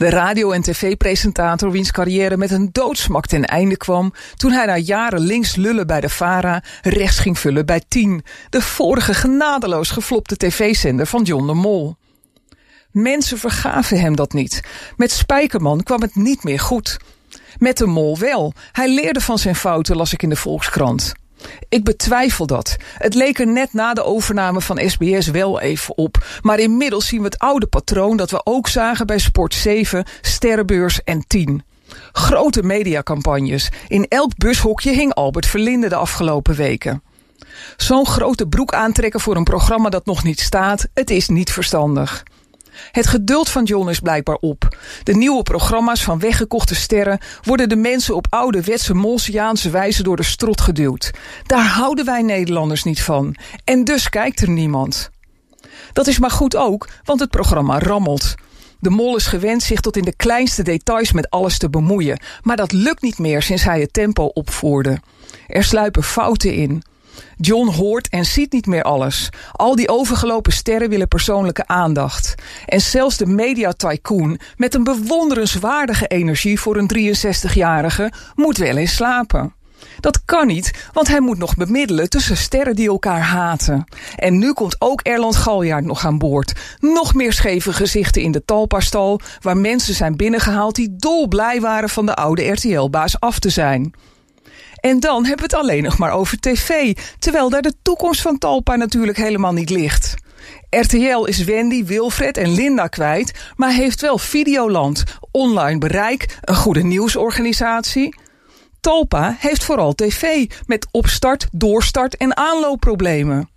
De radio- en tv-presentator wiens carrière met een doodsmak ten einde kwam... toen hij na jaren links lullen bij de VARA rechts ging vullen bij 10... de vorige genadeloos geflopte tv-zender van John de Mol. Mensen vergaven hem dat niet. Met Spijkerman kwam het niet meer goed. Met de Mol wel. Hij leerde van zijn fouten, las ik in de Volkskrant. Ik betwijfel dat. Het leek er net na de overname van SBS wel even op. Maar inmiddels zien we het oude patroon dat we ook zagen bij Sport 7, Sterrenbeurs en 10. Grote mediacampagnes. In elk bushokje hing Albert Verlinde de afgelopen weken. Zo'n grote broek aantrekken voor een programma dat nog niet staat, het is niet verstandig. Het geduld van John is blijkbaar op. De nieuwe programma's van weggekochte sterren worden de mensen op ouderwetse Molsiaanse wijze door de strot geduwd. Daar houden wij Nederlanders niet van. En dus kijkt er niemand. Dat is maar goed ook, want het programma rammelt. De mol is gewend zich tot in de kleinste details met alles te bemoeien. Maar dat lukt niet meer sinds hij het tempo opvoerde. Er sluipen fouten in. John hoort en ziet niet meer alles. Al die overgelopen sterren willen persoonlijke aandacht. En zelfs de media tycoon, met een bewonderenswaardige energie voor een 63-jarige, moet wel eens slapen. Dat kan niet, want hij moet nog bemiddelen tussen sterren die elkaar haten. En nu komt ook Erland Galjaard nog aan boord. Nog meer scheve gezichten in de talpastal, waar mensen zijn binnengehaald die dolblij waren van de oude RTL-baas af te zijn. En dan hebben we het alleen nog maar over tv, terwijl daar de toekomst van Talpa natuurlijk helemaal niet ligt. RTL is Wendy, Wilfred en Linda kwijt, maar heeft wel Videoland, online bereik, een goede nieuwsorganisatie. Talpa heeft vooral tv met opstart, doorstart en aanloopproblemen.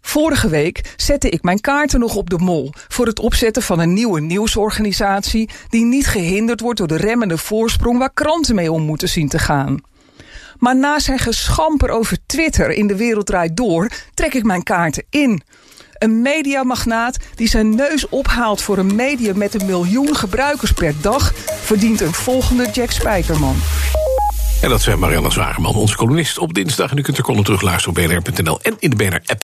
Vorige week zette ik mijn kaarten nog op de mol voor het opzetten van een nieuwe nieuwsorganisatie die niet gehinderd wordt door de remmende voorsprong waar kranten mee om moeten zien te gaan. Maar na zijn geschamper over Twitter in de wereld draait door, trek ik mijn kaarten in. Een mediamagnaat die zijn neus ophaalt voor een medium met een miljoen gebruikers per dag, verdient een volgende Jack Spijkerman. En dat zijn Marianne Zwageman, onze columnist op dinsdag. En u kunt de column terugluisteren op bnr.nl en in de BNR-app.